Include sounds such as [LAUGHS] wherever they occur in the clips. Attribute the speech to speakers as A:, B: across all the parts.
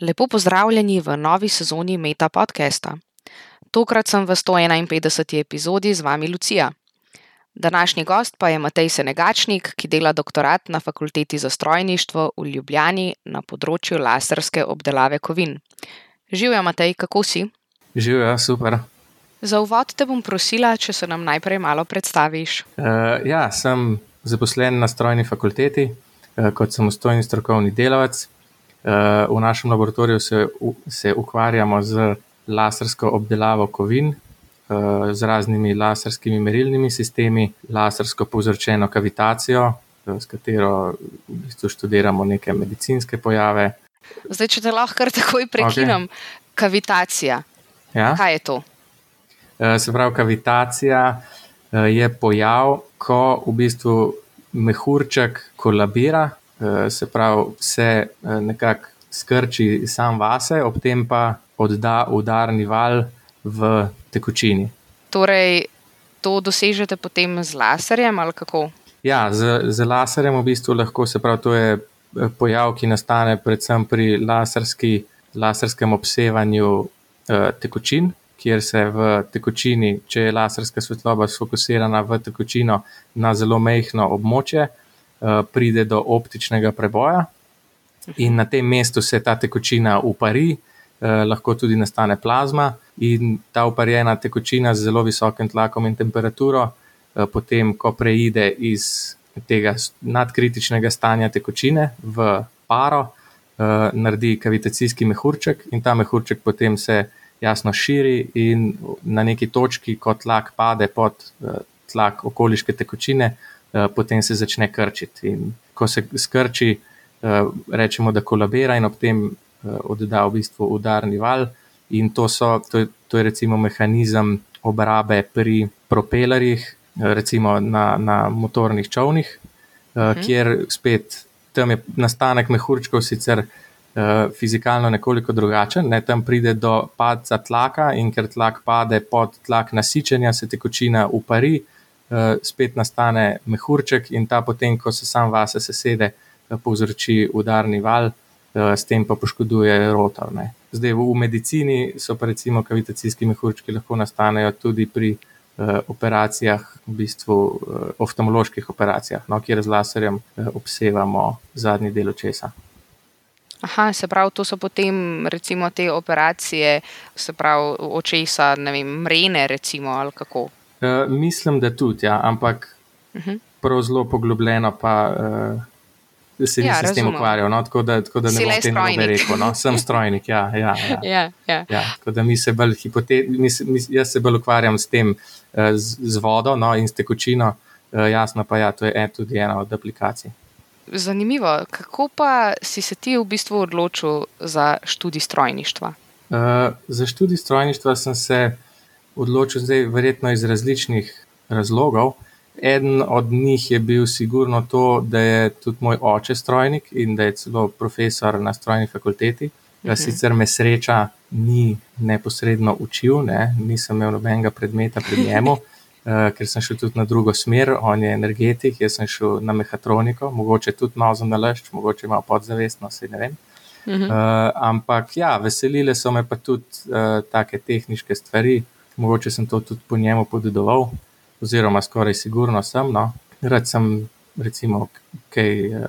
A: Lepo pozdravljeni v novi sezoni Meta podcasta. Tokrat sem v 151. epizodi z vami Lucija. Današnji gost pa je Matej Senegačnik, ki dela doktorat na Fakulteti za strojništvo v Ljubljani na področju laserske obdelave kovin. Živijo, Matej, kako si?
B: Živijo, super.
A: Za uvod te bom prosila, če se nam najprej malo predstaviš.
B: Uh, ja, sem zaposlen na strojni fakulteti uh, kot samostojni strokovni delavec. Uh, v našem laboratoriju se, se ukvarjamo z lasersko obdelavo kovin, uh, z raznimi laserskimi merilnimi sistemi, lasersko povzročeno kavitacijo, uh, s katero v bistvu študiramo neke medicinske pojave.
A: Zdaj, če te lahko kar takoj prekinem, okay. kavitacija.
B: Ja?
A: Kaj je to?
B: Se pravi, kavitacija je pojav, ko v bistvu mehurček kolabira, Eh, se pravi, se eh, nekako skrči sam vase, ob tem pa odda udarni val v tekočini.
A: Torej, to dosežete potem z laserjem ali kako?
B: Ja, z, z laserjem v bistvu lahko se pravi, to je eh, pojav, ki nastane predvsem pri laserski, laserskem obsevanju eh, tekočin. Kjer se v tekočini, če je laserska svetloba fokusirana v tekočino na zelo mehko območje, Eh, pride do optičnega preboja in na tem mestu se ta tekočina upari, eh, lahko tudi nastane plazma in ta uparjena tekočina z zelo visokim tlakom in temperaturo, eh, potem, ko preide iz tega nadkritičnega stanja tekočine v paro, naredi kavitacijski mehurček in ta mehurček potem se jasno širi in na neki točki, ko tlak pade pod tlak okoliške tekočine, Eh, potem se začne krčiti. In ko se skrči, eh, rečemo, da kolabira in ob tem eh, odda v bistvu udarni val. In to, so, to, je, to je recimo mehanizem obrabe pri propelerjih, recimo na, na motornih čovnih, mhm. kjer spet tam je nastanek mehurčkov sicer. Fizikalno nekoliko drugačen, ne, tam pride do padca tlaka, in ker tlak pade pod tlak nasičenja, se tekočina upari, uh, Eh, spet nastane mehurček in ta potem, ko se sam vase sesede, eh, povzroči udarni val, eh, s tem pa poškoduje rotor. Ne. Zdaj v medicini so pa recimo kavitacijski mehurčki lahko nastanejo tudi pri operacijah, v bistvu oftalmoloških operacijah, no, kjer z laserjem obsevamo zadnji del očesa.
A: Aha, se pravi, to so potem recimo te operacije, se pravi očesa, ne vem, mrene recimo ali kako.
B: Uh, mislim, da tudi, ja, ampak uh mhm. -huh. prav zelo poglobljeno pa uh, se nisem ja, s tem ukvarjal. No, tako, da, tako da ne bom temu nekaj rekel. No. Sem strojnik, ja. ja, ja. [LAUGHS]
A: ja, ja.
B: ja tako da mi se bolj hipote, mi, mi, jaz se bolj ukvarjam s tem, uh, z, z vodo no, in s tekočino. Uh, jasno pa ja, to je tudi ena od aplikacij.
A: Zanimivo, kako pa si se ti v bistvu odločil za študij strojništva?
B: Uh, za študij strojništva sem se odločil zdaj, verjetno iz različnih razlogov. Eden od njih je bil sigurno to, da je tudi moj oče strojnik in da je celo profesor na strojni fakulteti. Ja, sicer me sreča ni neposredno učil, ne? nisem imel nobenega predmeta pri njemu, uh, [LAUGHS] ker sem šel tudi na drugo smer, on je energetik, jaz sem šel na mehatroniko, mogoče tudi malo za nalašč, mogoče malo podzavestno, se ne vem. Uh, ampak ja, veselile so me pa tudi uh, take tehnične stvari, uh, mogoče sem to tudi po njemu podedoval, oziroma skoraj sigurno sem. No. Rad sem recimo, kaj, eh,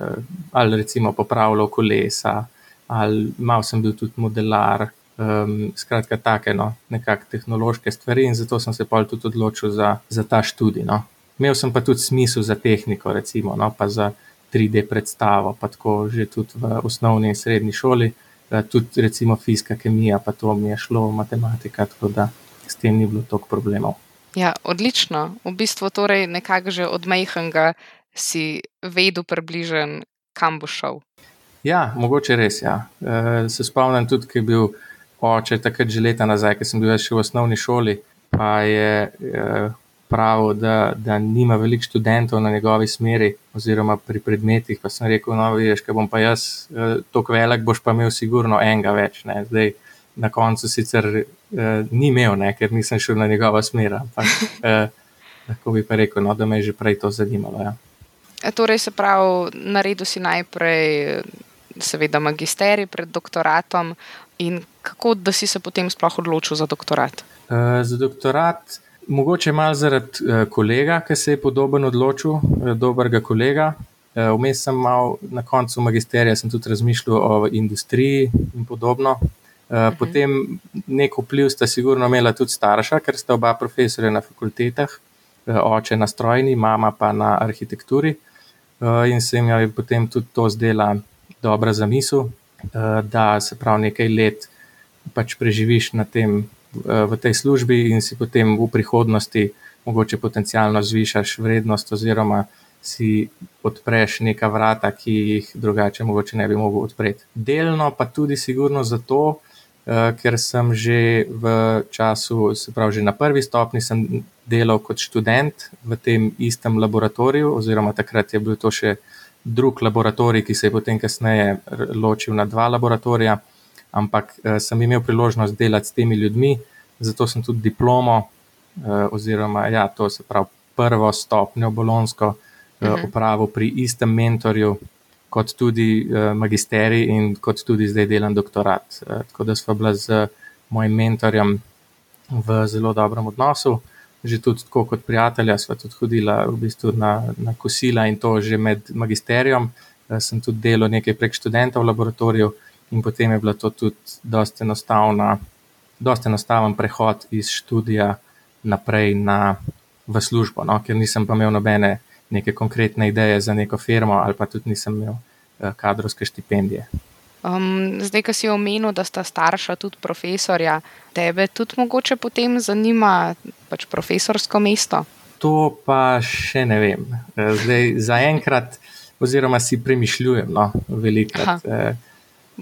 B: ali recimo popravljal kolesa, ali malo sem bil tudi modelar. Um, skratka, take no, nekakšne tehnološke stvari, in zato sem se pa tudi odločil za, za ta študij. No. Imel sem pa tudi smisel za tehniko, recimo, no, pa za 3D predstavo, pa tako že tudi v osnovni in srednji šoli, eh, tudi recimo fizika, kemija, pa to mi je šlo, matematika. Tako da s tem ni bilo toliko problemov.
A: Ja, odlično. V bistvu torej nekako že od majhnega si vedel približen, kam bo šel.
B: Ja, mogoče res. Ja. E, se spomnim tudi, ki je bil oče takrat že leta nazaj, ki sem bil še v osnovni šoli, pa je e, pravil, da, da nima veliko študentov na njegovi smeri oziroma pri predmetih. Pa sem rekel, no, veš, kaj bom pa jaz, e, tako velik boš pa imel sigurno enega več. Ne. Zdaj, na koncu sicer uh, ni imel, ne, ker nisem šel na njegova smer. Ampak uh, [LAUGHS] lahko bi pa rekel, no, da me je že prej to zanimalo. Ja.
A: E, torej, se pravi, naredil si najprej seveda magisterij pred doktoratom. In kako da si se potem sploh odločil za doktorat?
B: Uh, za doktorat, mogoče malo zaradi uh, kolega, ki se je podoben odločil, uh, dobrega kolega. Vmes uh, sem mal na koncu magisterija, sem tudi razmišljal o industriji in podobno. Uh, uh -huh. Potem nek vpliv sta sigurno imela tudi starša, ker sta oba profesorja na fakultetah, uh, oče na strojni, mama pa na arhitekturi. Uh, in se jim je potem tudi to zdela dobra zamisel, Eh, da se prav nekaj let pač preživiš tem, eh, v tej službi in si potem v prihodnosti mogoče potencialno zvišaš vrednost oziroma si odpreš neka vrata, ki jih drugače mogoče ne bi mogel odpreti. Delno pa tudi sigurno zato, eh, ker sem že v času, se pravi že na prvi stopni, sem delal kot študent v tem istem laboratoriju oziroma takrat je bil to še drug laboratorij, ki se je potem kasneje ločil na dva laboratorija, ampak eh, sem imel priložnost delati s temi ljudmi, zato sem tudi diplomo, eh, oziroma ja, to se pravi prvo stopnjo bolonsko eh, mhm. opravil pri istem mentorju. Kot tudi magisterij, in kot tudi zdaj delam doktorat. Tako da smo bili z mojim mentorjem v zelo dobrem odnosu že tudi tako kot prijatelja, sva tudi hodila v bistvu na, na kosila in to že med magisterijem. Eh, sem tudi delal nekaj prek študentov v laboratoriju in potem je bila to tudi dosta enostavna, dosta enostaven prehod iz študija naprej na, v službo, no? ker nisem pa imel nobene neke konkretne ideje za neko firmo ali pa tudi nisem imel eh, kadrovske štipendije.
A: Um, zdaj, ki si omenil, da sta starša tudi profesorja, tebe tudi mogoče potem zanima pač profesorsko mesto?
B: To pa še ne vem. Eh, zdaj, zaenkrat, oziroma si premišljujem, no, velikrat. Eh,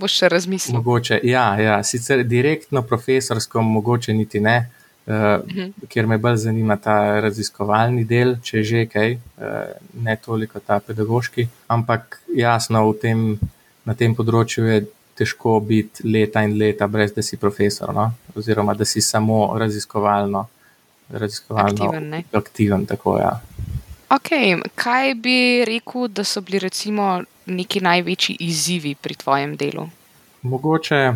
A: Boš še razmislil?
B: Mogoče, ja, ja, sicer direktno profesorsko, mogoče niti ne, uh, uh -huh. ker me bolj zanima ta raziskovalni del, če že kaj, uh, ne toliko ta pedagoški. Ampak jasno, tem, na tem področju je težko biti leta in leta, brez da si profesor, no? oziroma da si samo raziskovalno, raziskovalno aktiven. aktiven tako, ja.
A: okay. Kaj bi rekel, da so bili recimo neki največji izzivi pri tvojem delu?
B: Mogoče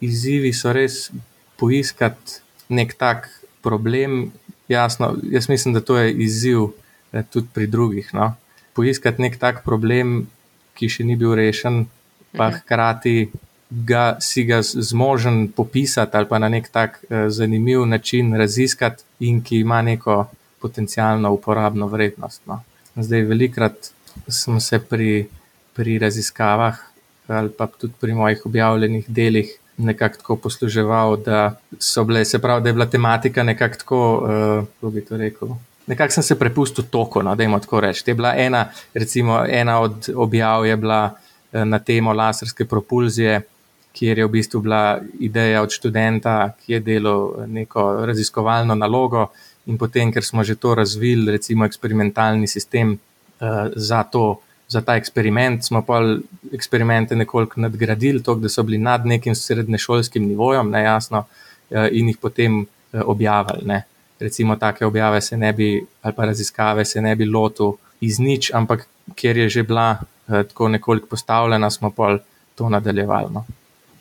B: izzivi so res poiskati nek tak problem. Jasno, jaz mislim, da to je izziv eh, tudi pri drugih. No? Poiskati nek tak problem, ki še ni bil rešen, pa mhm. hkrati ga, si ga zmožen popisati ali pa na nek tak eh, zanimiv način raziskati, in ki ima neko potencijalno uporabno vrednost. No. Zdaj, velikrat sem se pri, pri raziskavah ali pa tudi pri mojih objavljenih delih nekako tako posluževal, da so bile, se pravi, da je bila tematika nekako tako, uh, kako bi to rekel. Nekako sem se prepustil toku, no, da jim tako rečem. Je bila ena, recimo, ena od objav je bila uh, na temo laserske propulzije, kjer je v bistvu bila ideja od študenta, ki je delal neko raziskovalno nalogo, in potem, ker smo že to razvili, recimo eksperimentalni sistem uh, za, to, za ta eksperiment, smo pa eksperimente nekoliko nadgradili, tako da so bili nad nekim srednješolskim nivojem, nejasno, uh, in jih potem uh, objavili. Ne. Recimo, take objave se ne bi, ali pa raziskave se ne bi lotil iz nič, ampak ker je že bila uh, tako nekoliko postavljena, smo pa to nadaljevali. No.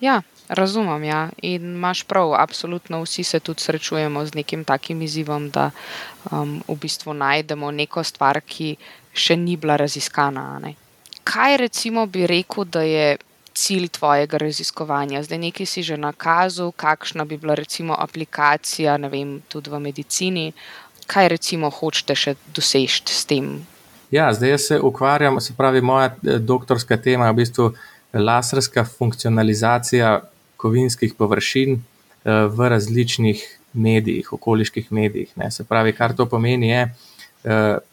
A: Ja, razumem. Ja. In imaš prav, absolutno vsi se tudi srečujemo z nekim takim izzivom, da um, v bistvu najdemo neko stvar, ki še ni bila raziskana. Ne. Kaj recimo bi rekel, da je cilj tvojega raziskovanja? Zdaj nekaj si že nakazal, kakšna bi bila recimo aplikacija, ne vem, tudi v medicini. Kaj recimo hočete še doseči s tem?
B: Ja, zdaj se ukvarjam, se pravi, moja eh, doktorska tema je v bistvu laserska funkcionalizacija kovinskih površin eh, v različnih medijih, okoliških medijih. Ne. Se pravi, kar to pomeni, je eh,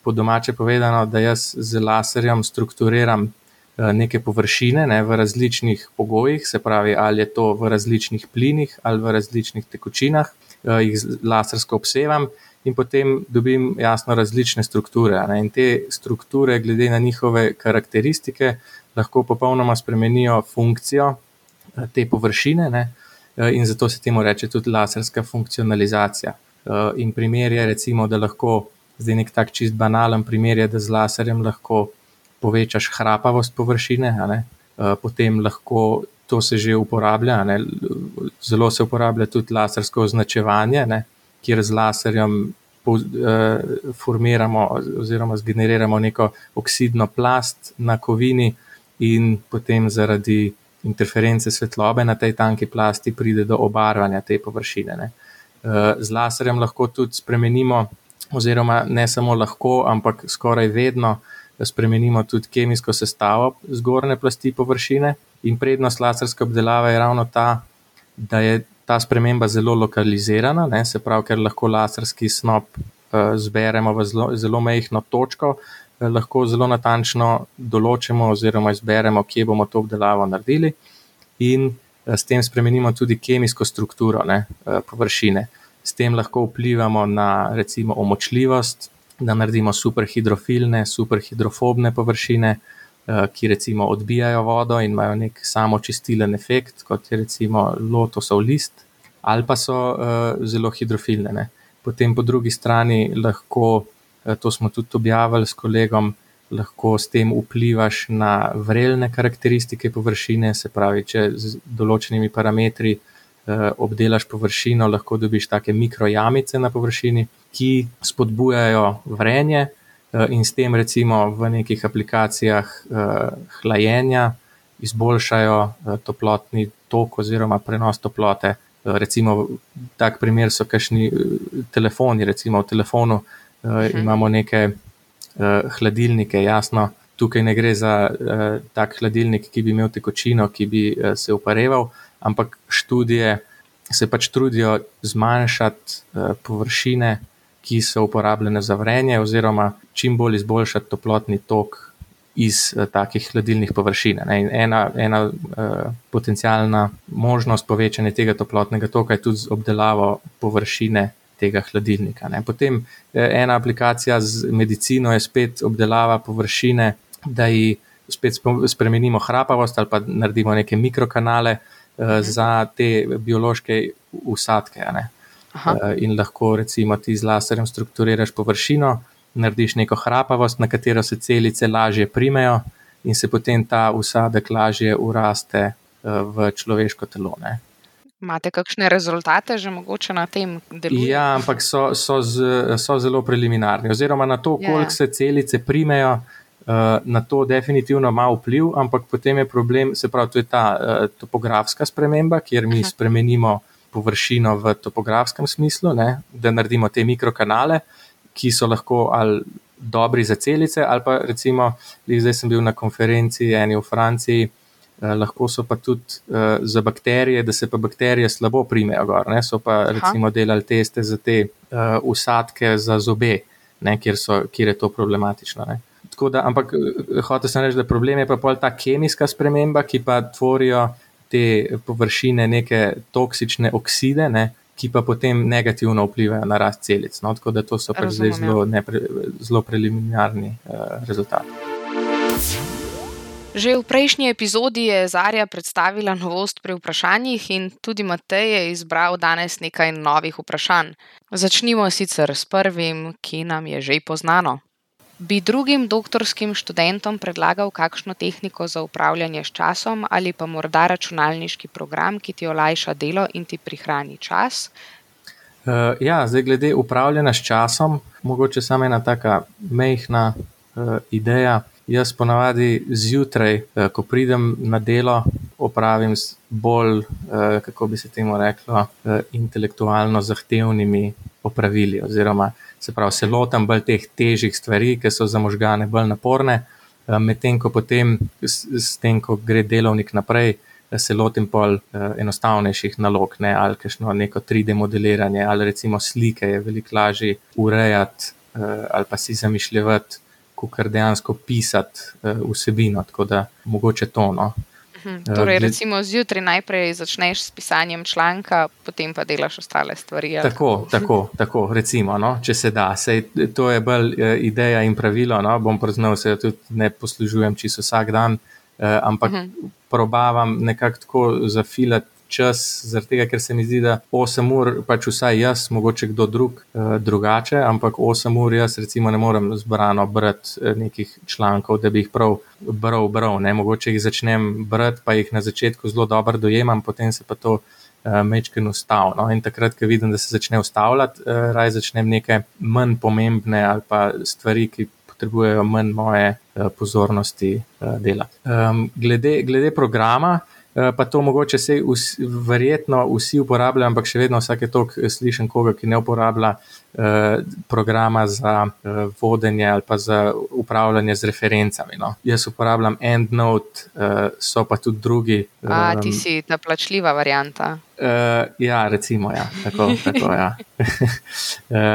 B: po domače povedano, da jaz z laserjem strukturiram eh, neke površine ne, v različnih pogojih, se pravi, ali je to v različnih plinih ali v različnih tekočinah, jih lasersko obsevam. In potem dobim jasno različne strukture. Ne? In te strukture, glede na njihove karakteristike, lahko popolnoma spremenijo funkcijo eh, te površine, ne? Eh, in zato se temu reče tudi laserska funkcionalizacija. Eh, in primer je, recimo, da lahko, zdaj nek tak čist banalen primer je, da z laserjem lahko povečaš hrapavost površine. potem lahko to se že uporablja. Ne? Zelo se uporablja tudi lasersko označevanje, ne? kjer z laserjem formiramo oziroma zgeneriramo neko oksidno plast na kovini in potem zaradi interference svetlobe na tej tanki plasti pride do obarvanja te površine. Ne. Eh, z laserjem lahko tudi spremenimo, oziroma ne samo lahko, ampak skoraj vedno spremenimo tudi kemijsko sestavo zgornje plasti površine. In prednost laserske obdelave je ravno ta, da je ta sprememba zelo lokalizirana, ne, se pravi, ker lahko laserski snop uh, zberemo v zelo, zelo mehko točko, uh, lahko zelo natančno določimo oziroma izberemo, kje bomo to obdelavo naredili in eh, s tem spremenimo tudi kemijsko strukturo ne, eh, površine. S tem lahko vplivamo na recimo omočljivost, da naredimo superhidrofilne, superhidrofobne površine, eh, ki recimo odbijajo vodo in imajo nek samočistilen efekt, kot je recimo lotosov list, ali pa so zelo hidrofilne. Ne. Potem po drugi strani lahko, to smo tudi objavili s kolegom, lahko s tem vplivaš na vrelne karakteristike površine, se pravi, če z določenimi parametri eh, obdelaš površino, lahko dobiš take mikrojamice na površini, ki spodbujajo vrenje eh, in s tem recimo v nekih aplikacijah eh, hlajenja izboljšajo toplotni tok oziroma prenos toplote. Recimo, tak primer so kašni telefoni, recimo v telefonu uh, imamo neke hladilnike, jasno. Tukaj ne gre za uh, tak hladilnik, ki bi imel tekočino, ki bi uh, se upareval, ampak študije se pač trudijo zmanjšati uh, površine, ki so uporabljene za vrenje, oziroma čim bolj izboljšati toplotni tok iz uh, takih hladilnih površin. Ena, ena uh, potencijalna možnost povečanja tega toplotnega toka je tudi z obdelavo površine tega hladilnika. Ne. Potem eh, ena aplikacija z medicino je spet obdelava površine, da ji spet spremenimo hrapavost ali pa naredimo neke mikrokanale uh, za te biološke usadke. Uh, in lahko recimo ti z laserjem strukturiraš površino, narediš neko hrapavost, na katero se celice lažje primejo in se potem ta usadek lažje uraste uh, v človeško telo. Ne.
A: Imate kakšne rezultate že mogoče na tem delu?
B: Ja, ampak so, so, z, so zelo preliminarni. Oziroma na to, ja. koliko se celice primejo, uh, na to definitivno ima vpliv, ampak potem je problem, se pravi, to je ta uh, topografska sprememba, kjer mi Aha. spremenimo površino v topografskem smislu, ne, da naredimo te mikrokanale, ki so lahko ali dobri za celice, ali pa recimo, zdaj sem bil na konferenci eni v Franciji. Eh, lahko so pa tudi uh, za bakterije, da se pa bakterije slabo primejo. Gor, ne? so pa recimo delali teste za te uh, usadke za zobe, ne? kjer, so, kjer je to problematično. Da, ampak hoče se reči, da problem je pa pol ta kemijska sprememba, ki pa tvorijo te površine neke toksične okside, ne? ki pa potem negativno vplivajo na rast celic. No? Tako da to so pač zdaj zelo, nepre, zelo preliminarni uh, rezultati.
A: Že v prejšnji epizodi je Zarja predstavila novost pri vprašanjih in tudi Matej je izbral danes nekaj novih vprašanj. Začnimo sicer s prvim, ki nam je že poznano. Bi drugim doktorskim študentom predlagal kakšno tehniko za upravljanje s časom ali pa morda računalniški program, ki ti olajša delo in ti prihrani čas?
B: Uh, ja, zdaj glede upravljanja s časom, mogoče samo ena taka mehna uh, ideja. Jaz ponavadi zjutraj, eh, ko pridem na delo, opravim z bolj, eh, kako bi se temu reklo, eh, intelektualno zahtevnimi opravili. Oziroma, se pravi, se lotam bolj teh težjih stvari, ki so za možgane bolj naporne, medtem ko potem, s tem, ko gre delovnik naprej, se lotim bolj enostavnejših nalog, ne, ali kakšno neko 3D modeliranje, ali recimo slike je veliko lažje urejati ali pa si zamišljati kot dejansko pisati uh, vsebino. Tako da mogoče to. No.
A: Mhm. Torej, recimo zjutraj najprej začneš s pisanjem članka, potem pa delaš ostale stvari.
B: Tako, tako, tako recimo, no, če se da. Sej, to je bolj uh, ideja in pravilo. No, bom priznal, se jo tudi ne poslužujem čisto vsak dan, uh, ampak mhm. probavam nekako tako zafilati čas, zaradi tega, ker se mi zdi, da 8 ur, pač vsaj jaz, mogoče kdo drug, uh, drugače, ampak 8 ur jaz recimo ne morem zbrano brati uh, nekih člankov, da bi jih prav bral, bral. Ne? Mogoče jih začnem brati, pa jih na začetku zelo dobro dojemam, potem se pa to. Uh, Mečken ustav. No? In takrat, ko vidim, da se začne ustavljati, uh, raje začnem neke manj pomembne ali pa stvari, ki potrebujejo manj moje uh, pozornosti uh, delati. Um, glede, glede programa, Eh, pa to mogoče vse, verjetno vsi uporabljajo, ampak še vedno vsake tok slišim koga, ki ne uporablja. eh, programa za eh, vodenje ali pa za upravljanje z referencami. No. Jaz uporabljam EndNote, so pa tudi drugi.
A: A ti si ta plačljiva varianta.
B: Uh, ja, recimo, ja. Tako, tako, ja. uh,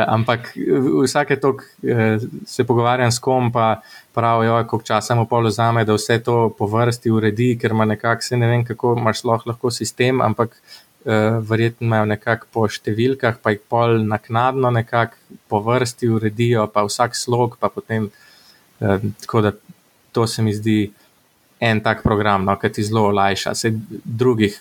B: [LAUGHS] ampak vsake tok uh, se pogovarjam s kom, pa pravijo, koliko časa mu polo zame, da vse to po vrsti uredi, ker ima nekako, se ne vem, kako imaš lahko sistem, ampak verjetno imajo nekako po številkah, pa jih pol naknadno nekako po vrsti uredijo, pa vsak slog, pa potem. Uh, tako da to se mi zdi en tak program, no, ki ti zelo olajša. Se drugih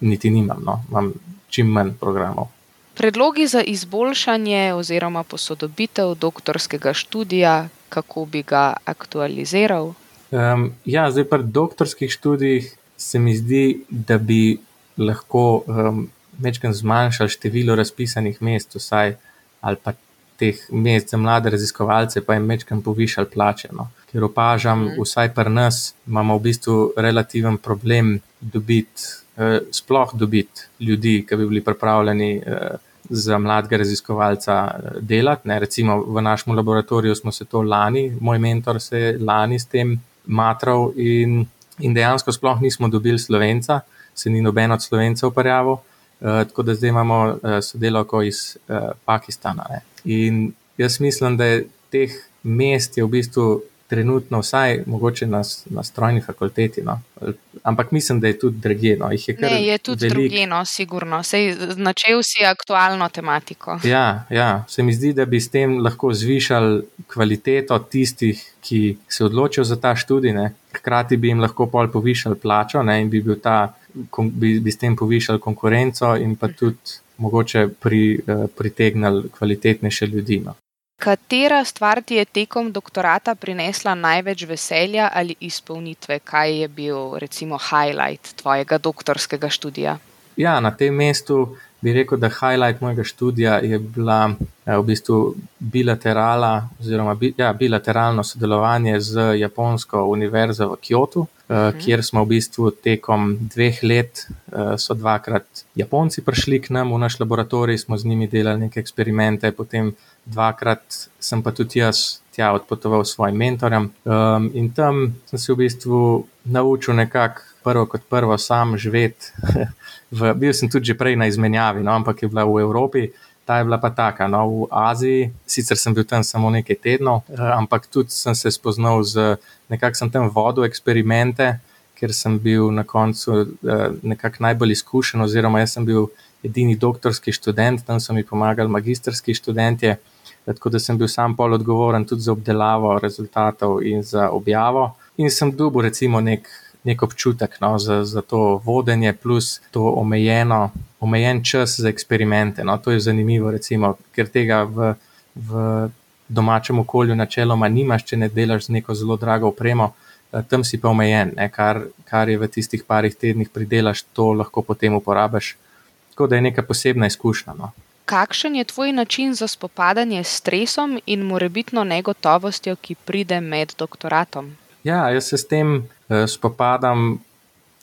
B: niti nimam, no. imam čim manj programov.
A: Predlogi za izboljšanje oziroma posodobitev doktorskega študija, kako bi ga aktualiziral?
B: Um, ja, zdaj pri doktorskih študijih se mi zdi, da bi lahko um, večkrat zmanjšali število razpisanih mest, vsaj ali pa teh mest za mlade raziskovalce, pa jim večkrat povišali plače. No. Ker opažam, mm. vsaj pri nas imamo v bistvu relativen problem dobiti Eh, sploh dobiti ljudi, ki bi bili pripravljeni eh, za mladega raziskovalca eh, delati. Ne. Recimo v našem laboratoriju smo se to lani, moj mentor se je lani s tem matral in, in dejansko sploh nismo dobili slovenca, se ni noben od slovencev prijavil. Uh, tako da zdaj imamo uh, sodelovko iz uh, Pakistana. Ne. In jaz mislim, da je teh mest je v bistvu trenutno, vsaj mogoče na, na strojni fakulteti. No. Ampak mislim, da je tudi drugeno.
A: Je, ne, je tudi drugeno, sigurno. Sej, načel si aktualno tematiko.
B: Ja, ja, se mi zdi, da bi s tem lahko zvišali kvaliteto tistih, ki se odločijo za ta študij. Ne. Hkrati bi jim lahko pol povišali plačo ne, in bi, bil ta, bi, bi s tem povišali konkurenco in pa tudi. Mogoče pri, uh, pritegnili kvalitetnejše ljudi. No.
A: Katera stvar ti je tekom doktorata prinesla največ veselja ali izpolnitve? Kaj je bil, recimo, highlight tvojega doktorskega študija?
B: Ja, na tem mestu bi rekel, da highlight mojega študija je bila eh, v bistvu bilaterala, oziroma ja, bilateralno sodelovanje z Japonsko univerzo v Kyoto, uh, kjer smo v bistvu tekom dveh let, uh, so dvakrat Japonci prišli k nam v naš laboratorij, smo z njimi delali neke eksperimente, potem dvakrat sem pa tudi jaz tja odpotoval s svojim mentorjem. Um, in tam sem se v bistvu naučil nekako prvo kot prvo sam živeti. [LAUGHS] bil sem tudi že prej na izmenjavi, no, ampak je bila v Evropi. Ta je bila pa taka, no, v Aziji, sicer sem bil tam samo nekaj tednov, eh, ampak tudi sem se spoznal z nekakšnim, sem tam vodil eksperimente, ker sem bil na koncu eh, nekako najbolj izkušen, oziroma jaz sem bil edini doktorski študent, tam so mi pomagali magistrski študenti, tako da sem bil sam pol odgovoren tudi za obdelavo rezultatov in za objavo. In sem dobil recimo nek, nek občutek no, za, za to vodenje, plus to omejeno, omejen čas za eksperimente. No. To je zanimivo, recimo, ker tega v, v domačem okolju načeloma nimaš, če ne delaš z neko zelo drago opremo. Eh, tam si pa omejen, ne, kar, kar je v tistih parih tednih pridelaš, to lahko potem uporabiš tako da je neka posebna izkušnja. No.
A: Kakšen je tvoj način za spopadanje s stresom in morebitno negotovostjo, ki pride med doktoratom?
B: Ja, jaz se s tem spopadam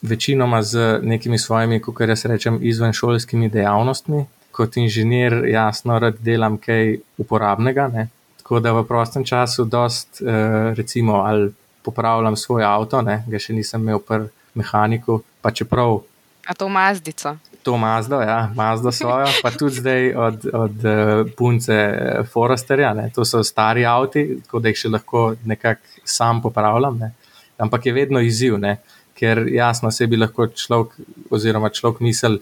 B: večinoma z nekimi svojimi, kako jaz rečem, izvenšolskimi dejavnostmi. Kot inženir, jasno, rad delam kaj uporabnega. Ne? Tako da v prostem času, dost, uh, recimo, ali popravljam svoj avto, ne? ga še nisem imel pri mehaniku, pa čeprav.
A: A to mazdico
B: to Mazdo, ja, Mazdo svojo, pa tudi zdaj od, od uh, punce eh, Foresterja, ne, to so stari avti, tako da jih še lahko nekako sam popravljam. Ne. Ampak je vedno izziv, ne, ker jasno se bi lahko človek, oziroma človek misel,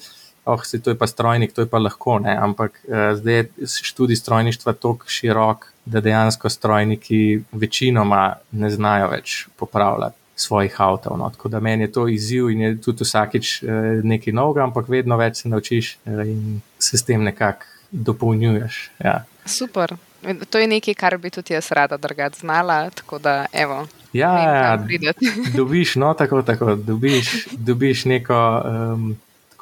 B: oh, se to je pa strojnik, to je pa lahko, ne, ampak uh, zdaj je študij strojništva tako širok, da dejansko strojniki večinoma ne znajo več popravljati svojih avtov. No. Tako da meni je to izziv in je tudi vsakič uh, nekaj novega, ampak vedno več se naučiš uh, in se s tem nekako dopolnjuješ. Ja.
A: Super. To je nekaj, kar bi tudi jaz rada drugače znala. Da, evo,
B: ja, ja [LAUGHS] dobiš, no, tako, tako, dobiš, dobiš neko. Um,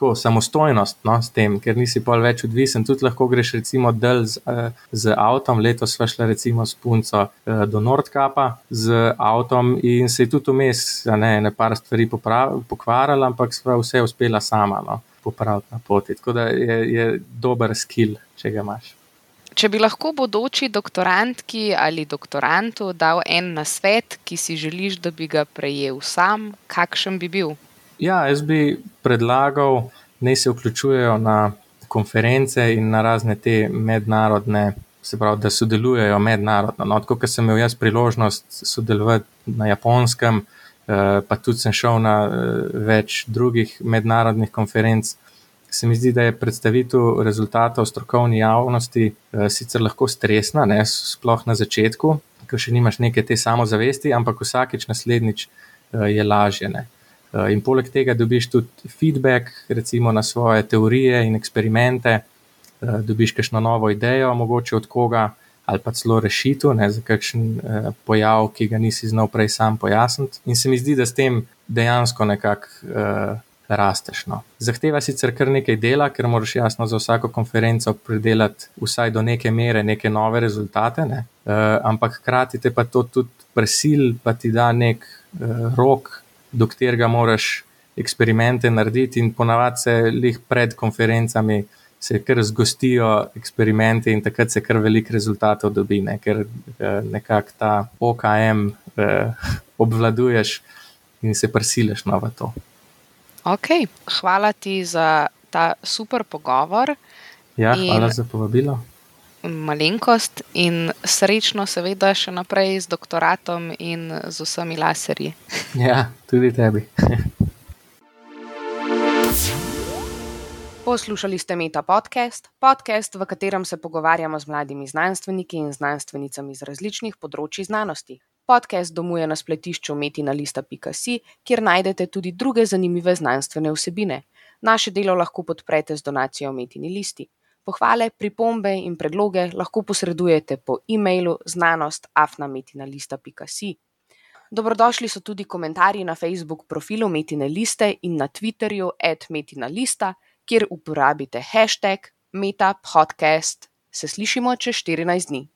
B: tako, samostojnost no, s tem, ker nisi pol več odvisen. Tudi lahko greš recimo del z, uh, z avtom. Letos smo šli recimo s punco uh, do Nordkapa z avtom in se je tudi vmes ne, ne par stvari pokvarjala, ampak sva vse uspela sama no, popraviti na poti. Tako da je, je dober skill, če ga imaš.
A: Če bi lahko bodoči doktorantki ali doktorantu dal en nasvet, ki si želiš, da bi ga prejel sam, kakšen bi bil?
B: Ja, jaz bi predlagal, da se vključujejo na konference in na razne te mednarodne, se pravi, da sodelujejo mednarodno. No, tako, ker sem imel jaz priložnost sodelovati na japonskem, eh, pa tudi sem šel na eh, več drugih mednarodnih konferenc. Se mi zdi, da je predstavitev rezultatov strokovni javnosti eh, sicer lahko stresna, ne, sploh na začetku, ko še nimaš neke te samozavesti, ampak vsakeč naslednjič je lažje. Ne. Eh, in poleg tega dobiš tudi feedback, recimo na svoje teorije in eksperimente, eh, dobiš kakšno novo idejo, mogoče od koga, ali pa celo rešitev za kakšen eh, pojav, ki ga nisi znal prej sam pojasniti. In se mi zdi, da s tem dejansko nekako rasteš. No. Zahteva sicer kar nekaj dela, ker moraš jasno za vsako konferenco pridelati vsaj do neke mere neke nove rezultate, ne. ampak hkrati te pa to tudi presil, pa ti da nek rok do katerega moraš eksperimente narediti, in ponavadi se jih pred konferencami. Se kar zgostijo eksperimenti, in takrat se kar veliko rezultatov dobi, ne? ker eh, nekako ta OKM eh, obvladuješ in se prisiliš na to.
A: Ok, hvala ti za ta super pogovor.
B: Ja, hvala in... za povabilo
A: malenkost in srečno, seveda, še naprej z doktoratom in z vsemi laserji. [LAUGHS]
B: Ja, tudi tebi. [LAUGHS]
A: Poslušali ste Meta podcast, podcast, v katerem se pogovarjamo z mladimi znanstveniki in znanstvenicami iz različnih področji znanosti. Podcast domuje na spletišču metina.si, kjer najdete tudi druge zanimive znanstvene vsebine. Naše delo lahko podprete z donacijo Metini listi. Pohvale, pripombe in predloge lahko posredujete po e-mailu znanost.afnametina.si. Dobrodošli so tudi komentarji na Facebook profilu Metine liste in na Twitterju @metina.lista, kjer uporabite hashtag metapodcast. Se slišimo čez 14 dni.